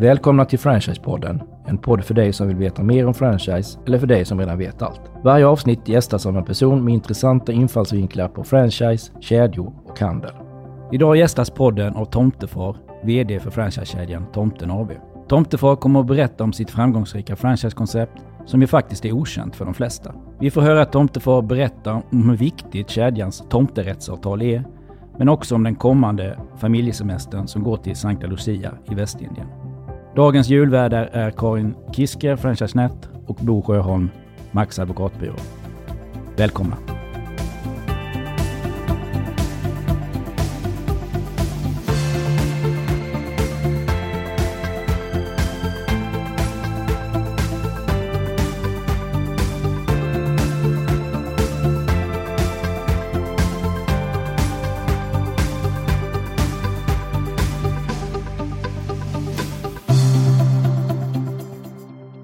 Välkomna till Franchisepodden, en podd för dig som vill veta mer om franchise eller för dig som redan vet allt. Varje avsnitt gästas av en person med intressanta infallsvinklar på franchise, kedjor och handel. Idag gästas podden av Tomtefar, VD för franchisekedjan Tomten AB. Tomtefar kommer att berätta om sitt framgångsrika franchisekoncept som ju faktiskt är okänt för de flesta. Vi får höra Tomtefar berätta om hur viktigt kedjans tomterättsavtal är, men också om den kommande familjesemestern som går till Sankta Lucia i Västindien. Dagens julvärdar är Karin Kisker, FranchiseNet och Bo Sjöholm, Max advokatbyrå. Välkomna!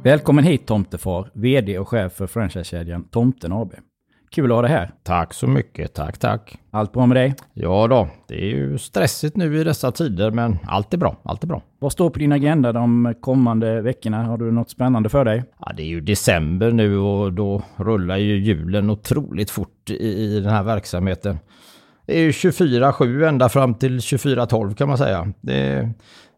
Välkommen hit Tomtefar, VD och chef för franchisekedjan Tomten AB. Kul att ha dig här. Tack så mycket, tack tack. Allt bra med dig? Ja då, det är ju stressigt nu i dessa tider men allt är bra, allt är bra. Vad står på din agenda de kommande veckorna? Har du något spännande för dig? Ja, det är ju december nu och då rullar ju julen otroligt fort i, i den här verksamheten. Det är ju 24-7 ända fram till 24-12 kan man säga. Det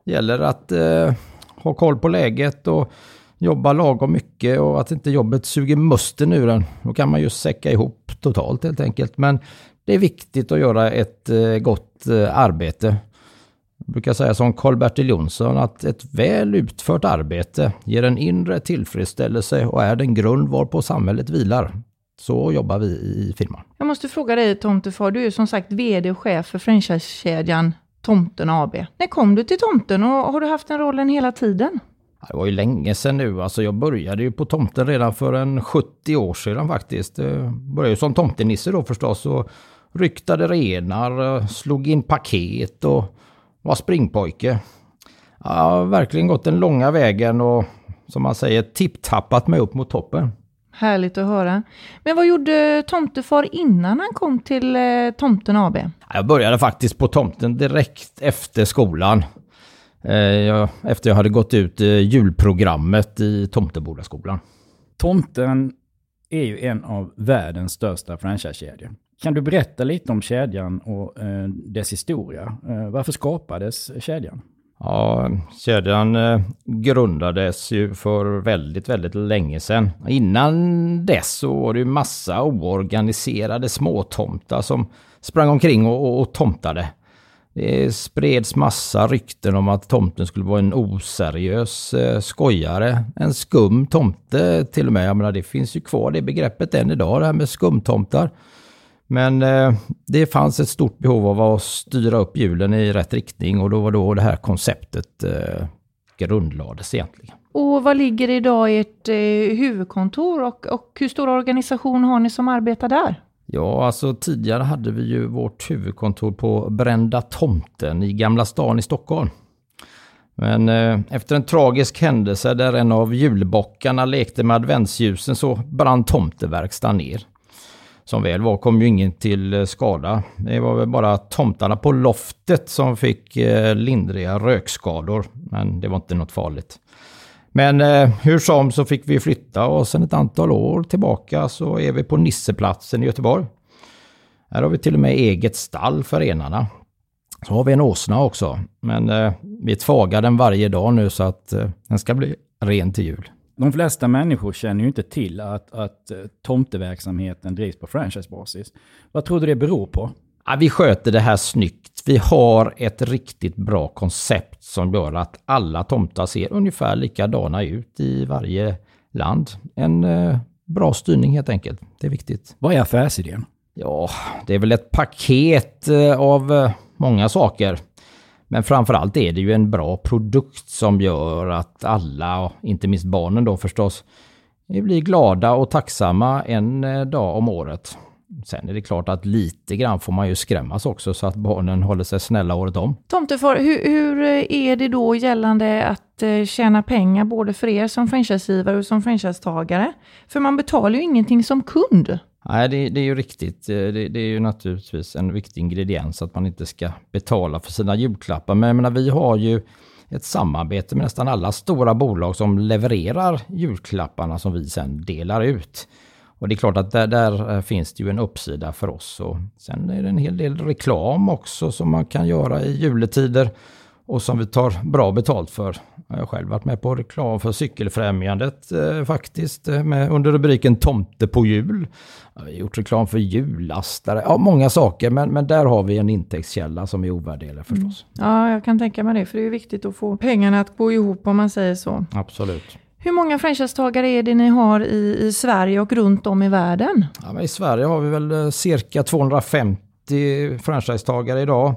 gäller att eh, ha koll på läget och jobba lagom mycket och att inte jobbet suger musten ur en. Då kan man ju säcka ihop totalt helt enkelt. Men det är viktigt att göra ett eh, gott eh, arbete. Jag brukar säga som Karl-Bertil Jonsson att ett väl utfört arbete ger en inre tillfredsställelse och är den grund varpå samhället vilar. Så jobbar vi i firman. Jag måste fråga dig Tomtefar, du är som sagt VD och chef för franchisekedjan Tomten AB. När kom du till Tomten och har du haft den rollen hela tiden? Det var ju länge sedan nu. Alltså jag började ju på tomten redan för en 70 år sedan faktiskt. Jag började ju som tomtenisse då förstås och ryktade renar, slog in paket och var springpojke. Jag har verkligen gått den långa vägen och som man säger tipptappat mig upp mot toppen. Härligt att höra. Men vad gjorde Tomtefar innan han kom till eh, Tomten AB? Jag började faktiskt på Tomten direkt efter skolan. Eh, jag, efter jag hade gått ut eh, julprogrammet i Tomtebodaskolan. Tomten är ju en av världens största franchisekedjor. Kan du berätta lite om kedjan och eh, dess historia? Eh, varför skapades kedjan? Ja, kedjan eh, grundades ju för väldigt, väldigt länge sedan. Innan dess så var det ju massa oorganiserade småtomtar som sprang omkring och, och, och tomtade. Det spreds massa rykten om att tomten skulle vara en oseriös eh, skojare. En skum tomte till och med. Jag menar, det finns ju kvar det begreppet än idag, det här med skumtomtar. Men eh, det fanns ett stort behov av att styra upp hjulen i rätt riktning och då var då det här konceptet eh, grundlades egentligen. Och vad ligger idag ert eh, huvudkontor och, och hur stor organisation har ni som arbetar där? Ja, alltså tidigare hade vi ju vårt huvudkontor på Brända tomten i Gamla stan i Stockholm. Men eh, efter en tragisk händelse där en av julbockarna lekte med adventsljusen så brann tomteverkstan ner. Som väl var kom ju ingen till eh, skada. Det var väl bara tomtarna på loftet som fick eh, lindriga rökskador. Men det var inte något farligt. Men eh, hur som så fick vi flytta och sen ett antal år tillbaka så är vi på Nisseplatsen i Göteborg. Här har vi till och med eget stall för renarna. Så har vi en åsna också. Men eh, vi tvagar den varje dag nu så att eh, den ska bli ren till jul. De flesta människor känner ju inte till att, att eh, tomteverksamheten drivs på franchisebasis. Vad tror du det beror på? Ja, vi sköter det här snyggt. Vi har ett riktigt bra koncept som gör att alla tomtar ser ungefär likadana ut i varje land. En eh, bra styrning helt enkelt. Det är viktigt. Vad är affärsidén? Ja, det är väl ett paket eh, av eh, många saker. Men framförallt är det ju en bra produkt som gör att alla, inte minst barnen då förstås, blir glada och tacksamma en dag om året. Sen är det klart att lite grann får man ju skrämmas också så att barnen håller sig snälla året om. Tomtefar, hur, hur är det då gällande att eh, tjäna pengar både för er som franchisegivare och som franchisetagare? För man betalar ju ingenting som kund. Nej, det, det är ju riktigt. Eh, det, det, är ju naturligtvis en viktig ingrediens att man inte ska betala för sina julklappar. Men jag menar, vi har ju ett samarbete med nästan alla stora bolag som levererar julklapparna som vi sen delar ut. Och det är klart att där, där, eh, finns det ju en uppsida för oss. Och sen är det en hel del reklam också som man kan göra i juletider och som vi tar bra betalt för. Jag har själv varit med på reklam för Cykelfrämjandet eh, faktiskt eh, med, under rubriken Tomte på jul. Jag har gjort reklam för jullastare, ja många saker men, men där har vi en intäktskälla som är ovärderlig förstås. Mm. Ja, jag kan tänka mig det för det är viktigt att få pengarna att gå ihop om man säger så. Absolut. Hur många franchisetagare är det ni har i, i Sverige och runt om i världen? Ja, I Sverige har vi väl eh, cirka 250 franchisetagare idag.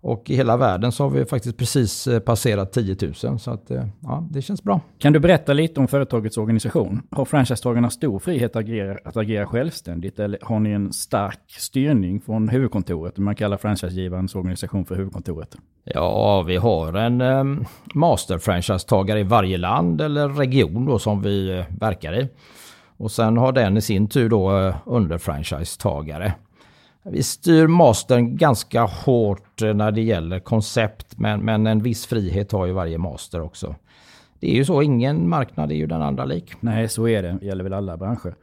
Och i hela världen så har vi faktiskt precis eh, passerat 10 000. Så att, eh, ja, det känns bra. Kan du berätta lite om företagets organisation? Har franchisetagarna stor frihet att agera, att agera självständigt? Eller har ni en stark styrning från huvudkontoret? Man kallar franchisegivarens organisation för huvudkontoret. Ja, vi har en um, master-franchisetagare i varje land eller region då som vi uh, verkar i. Och sen har den i sin tur då under-franchisetagare. Vi styr mastern ganska hårt eh, när det gäller koncept men, men en viss frihet har ju varje master också. Det är ju så, ingen marknad är ju den andra lik. Nej, så är det. Det gäller väl alla branscher.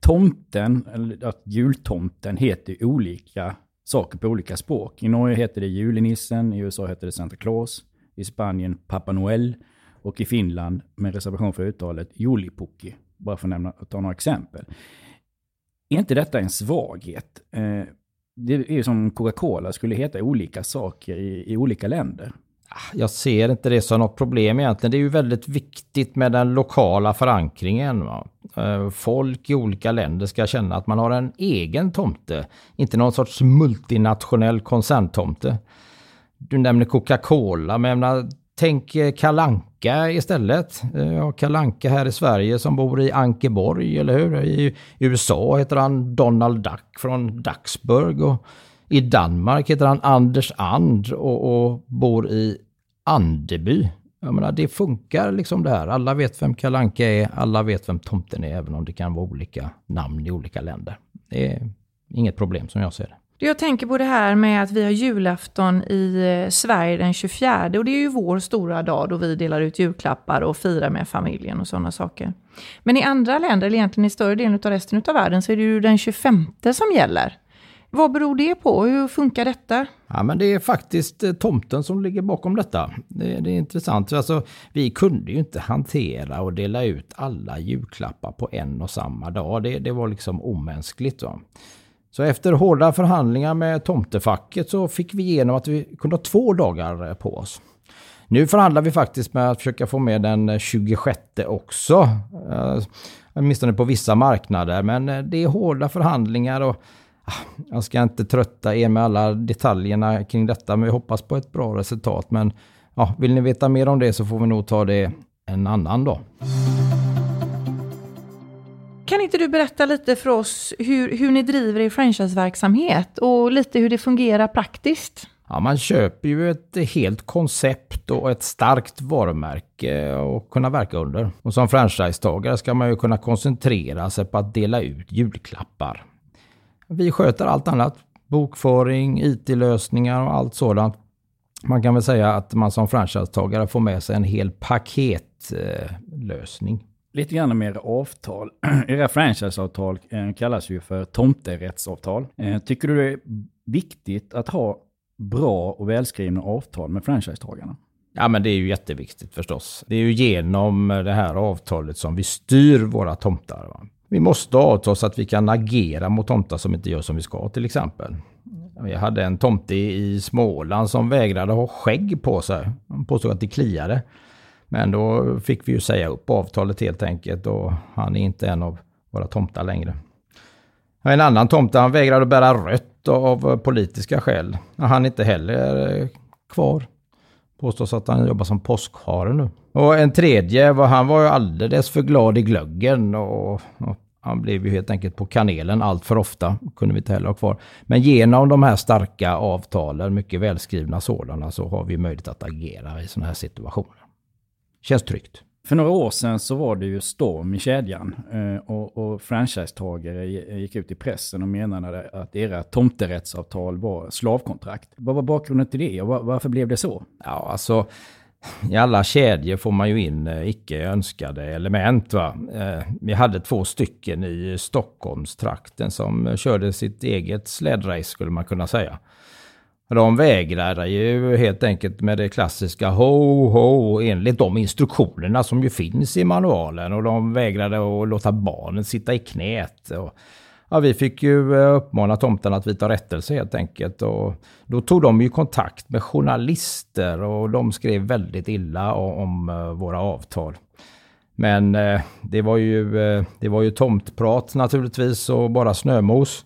Tomten, eller att jultomten, heter olika saker på olika språk. I Norge heter det julenissen, i USA heter det Santa Claus, i Spanien Papa Noel och i Finland, med reservation för uttalet, Julipukki. Bara för att nämna, ta några exempel. Är inte detta en svaghet? Eh, det är ju som Coca-Cola skulle heta olika saker i, i olika länder. Ah, jag ser inte det som något problem egentligen. Det är ju väldigt viktigt med den lokala förankringen. Va? Eh, folk i olika länder ska känna att man har en egen tomte. Inte någon sorts multinationell koncerntomte. Du nämner Coca-Cola, men jag menar, tänk eh, Kalanka Anka istället. Eh, ja, Kalanka här i Sverige som bor i Ankeborg, eller hur? I USA heter han Donald Duck från Duxburg. Och I Danmark heter han Anders And och, och bor i Andeby. Jag menar, det funkar liksom det här. Alla vet vem Kalanka är, alla vet vem tomten är, även om det kan vara olika namn i olika länder. Det är inget problem som jag ser det. Jag tänker på det här med att vi har julafton i eh, Sverige den 24 och det är ju vår stora dag då vi delar ut julklappar och firar med familjen och sådana saker. Men i andra länder, eller egentligen i större delen av resten av världen, så är det ju den 25 som gäller. Vad beror det på? Hur funkar detta? Ja, men det är faktiskt eh, tomten som ligger bakom detta. Det, det är intressant. Alltså, vi kunde ju inte hantera och dela ut alla julklappar på en och samma dag. Det, det var liksom omänskligt. Va? Så efter hårda förhandlingar med tomtefacket så fick vi igenom att vi kunde ha två dagar på oss. Nu förhandlar vi faktiskt med att försöka få med den 26 också. Eh, åtminstone på vissa marknader. Men eh, det är hårda förhandlingar och ah, jag ska inte trötta er med alla detaljerna kring detta. Men vi hoppas på ett bra resultat. Men ja, vill ni veta mer om det så får vi nog ta det en annan dag. Inte du berätta lite för oss hur, hur ni driver er franchiseverksamhet och lite hur det fungerar praktiskt? Ja, man köper ju ett helt koncept och ett starkt varumärke att kunna verka under. Och som franchisetagare ska man ju kunna koncentrera sig på att dela ut julklappar. Vi sköter allt annat. Bokföring, IT-lösningar och allt sådant. Man kan väl säga att man som franchisetagare får med sig en hel paketlösning lite grann om era avtal. Era franchiseavtal eh, kallas ju för tomterättsavtal. Eh, tycker du det är viktigt att ha bra och välskrivna avtal med franchisetagarna? Ja men det är ju jätteviktigt förstås. Det är ju genom det här avtalet som vi styr våra tomtar. Va? Vi måste ha avtal så att vi kan agera mot tomtar som inte gör som vi ska till exempel. Vi hade en tomte i Småland som vägrade ha skägg på sig. Han påstod att det kliade. Men då fick vi ju säga upp avtalet helt enkelt och han är inte en av våra tomtar längre. En annan tomte han vägrade bära rött av politiska skäl. Han är inte heller eh, kvar. Påstås att han jobbar som påskhare nu. Och en tredje, han var ju alldeles för glad i glöggen och, och han blev ju helt enkelt på kanelen allt för ofta. Kunde vi inte heller ha kvar. Men genom de här starka avtalen, mycket välskrivna sådana, så har vi möjlighet att agera i sådana här situationer känns tryggt. För några år sedan så var det ju storm i kedjan eh, och, och franchisetagare gick ut i pressen och menade att era tomterättsavtal var slavkontrakt. Vad var bakgrunden till det och varför blev det så? Ja, alltså i alla kedjor får man ju in eh, icke önskade element. Va? Eh, vi hade två stycken i Stockholmstrakten som körde sitt eget slädrace skulle man kunna säga. De vägrade ju helt enkelt med det klassiska ho ho enligt de instruktionerna som ju finns i manualen. Och de vägrade att låta barnen sitta i knät. Och ja, vi fick ju eh, uppmana tomten att vidta rättelse helt enkelt. Och då tog de ju kontakt med journalister och de skrev väldigt illa om, om våra avtal. Men eh, det, var ju, det var ju tomtprat naturligtvis och bara snömos.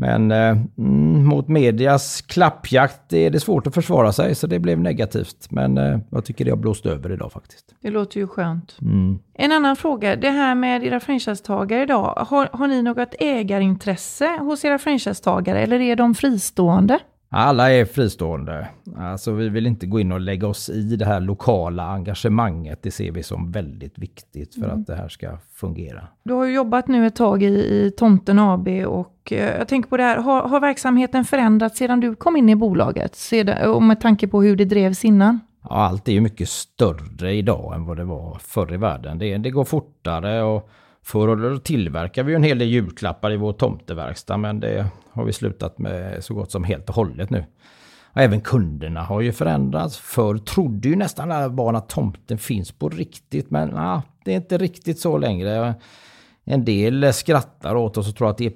Men eh, mm, mot medias klappjakt är det svårt att försvara sig, så det blev negativt. Men eh, jag tycker det har blåst över idag faktiskt. Det låter ju skönt. Mm. En annan fråga, det här med era franchisetagare idag. Har, har ni något ägarintresse hos era franchisetagare eller är de fristående? Alla är fristående. Alltså vi vill inte gå in och lägga oss i det här lokala engagemanget. Det ser vi som väldigt viktigt för Mm. att det här ska fungera. Du har ju jobbat nu ett tag i, i Tomten AB och eh, jag tänker på det här, har, har verksamheten förändrats sedan du kom in i bolaget? Sedan, och med tanke på hur det drevs innan? Ja, allt är ju mycket större idag än vad det var förr i världen. Det, det går fortare och förr tillverkade vi ju en hel del julklappar i vår tomteverkstad men det har vi slutat med så gott som helt och hållet nu. Och även kunderna har ju förändrats. Förr trodde ju nästan alla barn att tomten finns på riktigt men ja, det är inte riktigt så längre. En del skrattar åt oss och tror att det är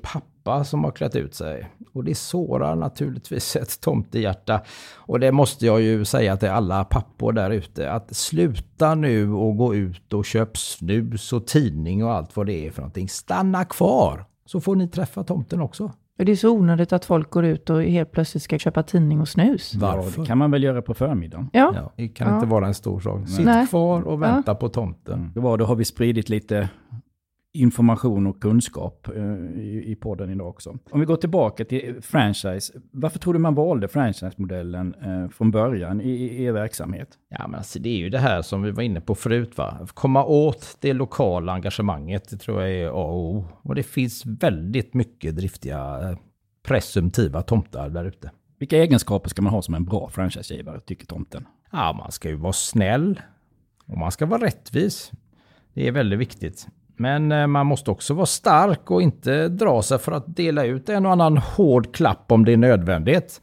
pappa som har klätt ut sig. Och det sårar naturligtvis ett tomtehjärta. Och det måste jag ju säga till alla pappor där ute. Att sluta nu och gå ut och köp snus och tidning och allt vad det är för någonting. Stanna kvar! Så får ni träffa tomten också. Det är så onödigt att folk går ut och helt plötsligt ska köpa tidning och snus. Ja, Varför? det kan man väl göra på förmiddagen. Ja, Ja, det kan Ja. inte vara en stor sak. Sitt Nej. kvar och vänta på tomten. Var, då har vi spridit lite information och kunskap eh, i, podden idag också. Om vi går tillbaka till franchise. Varför tror du man valde franchise-modellen eh, från början i, i er verksamhet? Ja, men alltså, det är ju det här som vi var inne på förut. Va? Komma åt det lokala engagemanget, det tror jag är A och O. Och det finns väldigt mycket driftiga eh, presumtiva tomtar där ute. Vilka egenskaper ska man ha som en bra franchisegivare, tycker tomten? Ja, man ska ju vara snäll och man ska vara rättvis. Det är väldigt viktigt. Men eh, man måste också vara stark och inte dra sig för att dela ut en och annan hård klapp om det är nödvändigt.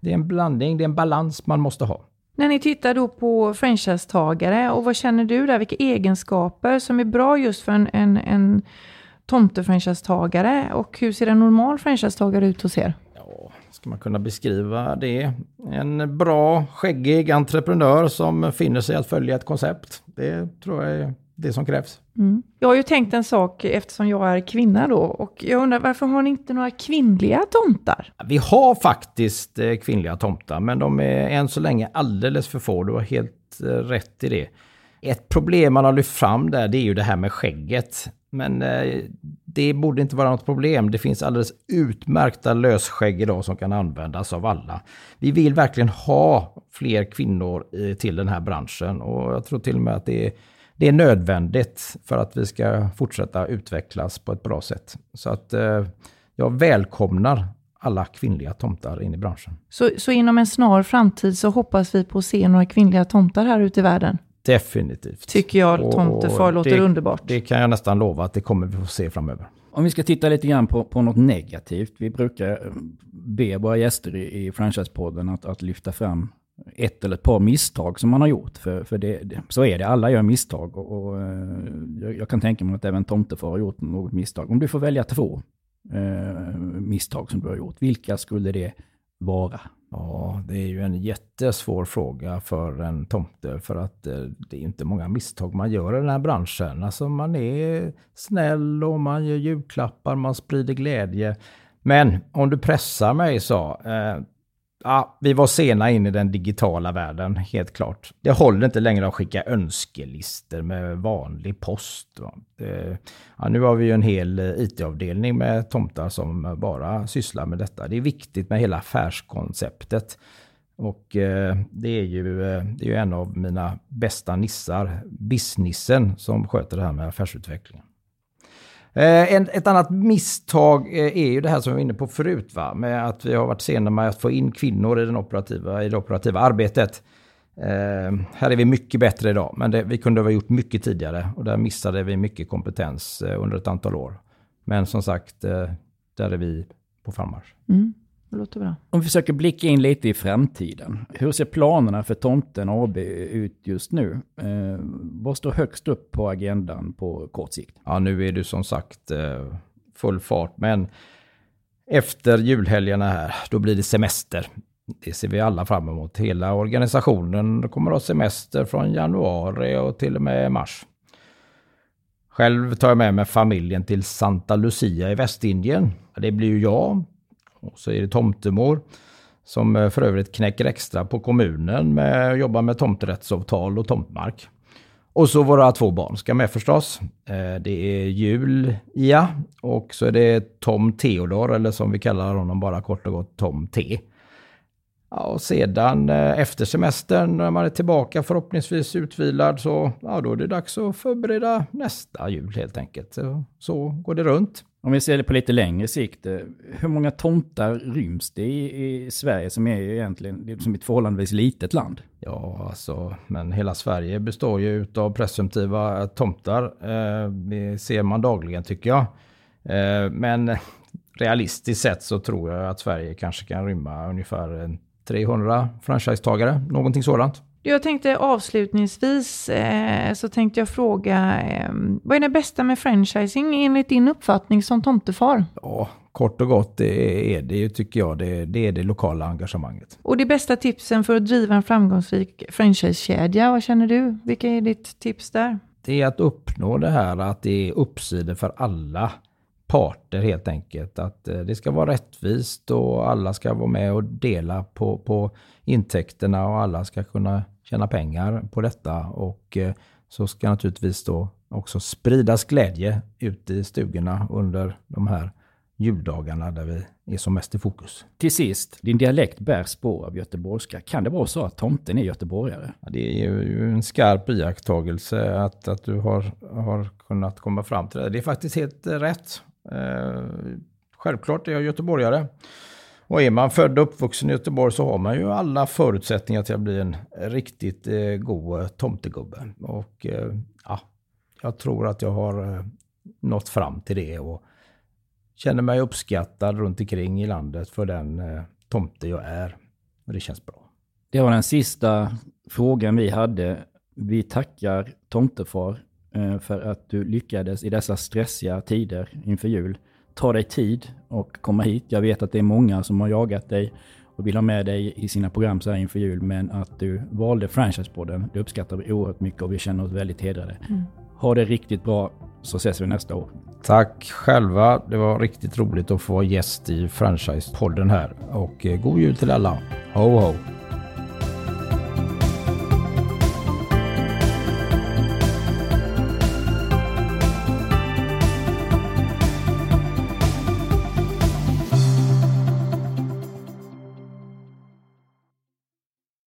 Det är en blandning, det är en balans man måste ha. När ni tittar då på franchisetagare och vad känner du där? Vilka egenskaper som är bra just för en, en, en tomtefranchisetagare och hur ser en normal franchisetagare ut hos er? Ja, ska man kunna beskriva det? En bra, skäggig entreprenör som finner sig att följa ett koncept. Det tror jag är det som krävs. Mm. Jag har ju tänkt en sak eftersom jag är kvinna då och jag undrar varför har ni inte några kvinnliga tomtar? Vi har faktiskt eh, kvinnliga tomtar, men de är än så länge alldeles för få. Du har helt eh, rätt i det. Ett problem man har lyft fram där, det är ju det här med skägget. Men eh, det borde inte vara något problem. Det finns alldeles utmärkta lösskägg idag som kan användas av alla. Vi vill verkligen ha fler kvinnor till den här branschen och jag tror till och med att det är, det är nödvändigt för att vi ska fortsätta utvecklas på ett bra sätt. Så att eh, jag välkomnar alla kvinnliga tomtar in i branschen. Så, så inom en snar framtid så hoppas vi på att se några kvinnliga tomtar här ute i världen. Definitivt. Tycker jag tomtefar låter det- underbart. Det kan jag nästan lova att det kommer vi få se framöver. Om vi ska titta lite grann på, på något negativt. Vi brukar be våra gäster i, i Franchisepodden att, att lyfta fram ett eller ett par misstag som man har gjort. För, för det, det, så är det, alla gör misstag. Och, och, eh, jag, jag kan tänka mig att även tomtefar har gjort något misstag. Om du får välja två eh, misstag som du har gjort, vilka skulle det vara? Ja, det är ju en jättesvår fråga för en tomte för att eh, det är inte många misstag man gör i den här branschen. Alltså man är snäll och man gör julklappar, man sprider glädje. Men om du pressar mig så, eh, ja, vi var sena in i den digitala världen, helt klart. Det håller inte längre att skicka önskelister med vanlig post. Va? Ja, nu har vi ju en hel eh, IT-avdelning med tomtar som bara sysslar med detta. Det är viktigt med hela affärskonceptet. Och eh, det, är ju, eh, det är ju en av mina bästa nissar, businessen, som sköter det här med affärsutvecklingen. Eh, en, ett annat misstag eh, är ju det här som vi var inne på förut, va? med att vi har varit sena med att få in kvinnor i, den operativa, i det operativa arbetet. Eh, här är vi mycket bättre idag, men det, vi kunde ha gjort mycket tidigare och där missade vi mycket kompetens eh, under ett antal år. Men som sagt, eh, där är vi på frammarsch. Mm. Det låter bra. Om vi försöker blicka in lite i framtiden. Hur ser planerna för Tomten AB ut just nu? Eh, vad står högst upp på agendan på kort sikt? Ja, nu är det som sagt eh, full fart, men efter julhelgerna här, då blir det semester. Det ser vi alla fram emot. Hela organisationen kommer att ha semester från januari och till och med mars. Själv tar jag med mig familjen till Santa Lucia i Västindien. Det blir ju jag och så är det tomtemor som eh, för övrigt knäcker extra på kommunen med att jobba med tomträttsavtal och tomtmark. Och så våra två barn ska med förstås. Eh, det är Julia och så är det Tom Theodor, eller som vi kallar honom bara kort och gott Tom T. Ja, och sedan eh, efter semestern när man är tillbaka förhoppningsvis utvilad så ja, då är det dags att förbereda nästa jul helt enkelt. Så, så går det runt. Om vi ser det på lite längre sikt, eh, hur många tomtar ryms det i, i Sverige som är ju egentligen som ett förhållandevis litet land? Ja, alltså, men hela Sverige består ju av presumtiva tomtar. Eh, det ser man dagligen tycker jag. Eh, men realistiskt sett så tror jag att Sverige kanske kan rymma ungefär 300 franchisetagare, någonting sådant. Jag tänkte avslutningsvis eh, så tänkte jag fråga, eh, vad är det bästa med franchising enligt din uppfattning som tomtefar? Ja, kort och gott det är det tycker jag, det, det är det lokala engagemanget. Och de bästa tipsen för att driva en framgångsrik franchisekedja, vad känner du? Vilka är ditt tips där? Det är att uppnå det här att det är uppsidor för alla parter helt enkelt. Att eh, det ska vara rättvist och alla ska vara med och dela på, på intäkterna och alla ska kunna tjäna pengar på detta. Och eh, så ska naturligtvis då också spridas glädje ut i stugorna under de här juldagarna där vi är som mest i fokus. Till sist, din dialekt bär spår av göteborgska. Kan det vara så att tomten är göteborgare? Ja, det är ju en skarp iakttagelse att, att du har, har kunnat komma fram till det. Det är faktiskt helt rätt. Eh, självklart är jag göteborgare. Och är man född och uppvuxen i Göteborg så har man ju alla förutsättningar till att bli en riktigt eh, god eh, tomtegubbe. Och eh, ja, jag tror att jag har eh, nått fram till det och känner mig uppskattad runt omkring i landet för den eh, tomte jag är. Och det känns bra. Det var den sista frågan vi hade. Vi tackar tomtefar för att du lyckades i dessa stressiga tider inför jul ta dig tid och komma hit. Jag vet att det är många som har jagat dig och vill ha med dig i sina program så här inför jul, men att du valde Franchisepodden, det uppskattar vi oerhört mycket och vi känner oss väldigt hedrade. Mm. Ha det riktigt bra så ses vi nästa år. Tack själva. Det var riktigt roligt att få vara gäst i Franchisepodden här och eh, god jul till alla. Ho ho!